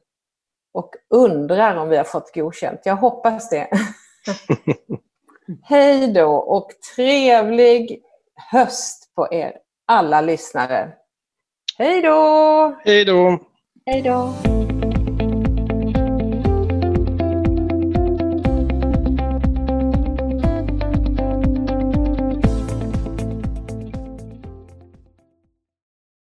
och undrar om vi har fått godkänt. Jag hoppas det. Hej då och trevlig höst på er alla lyssnare. Hej då! Hej då! Hej då!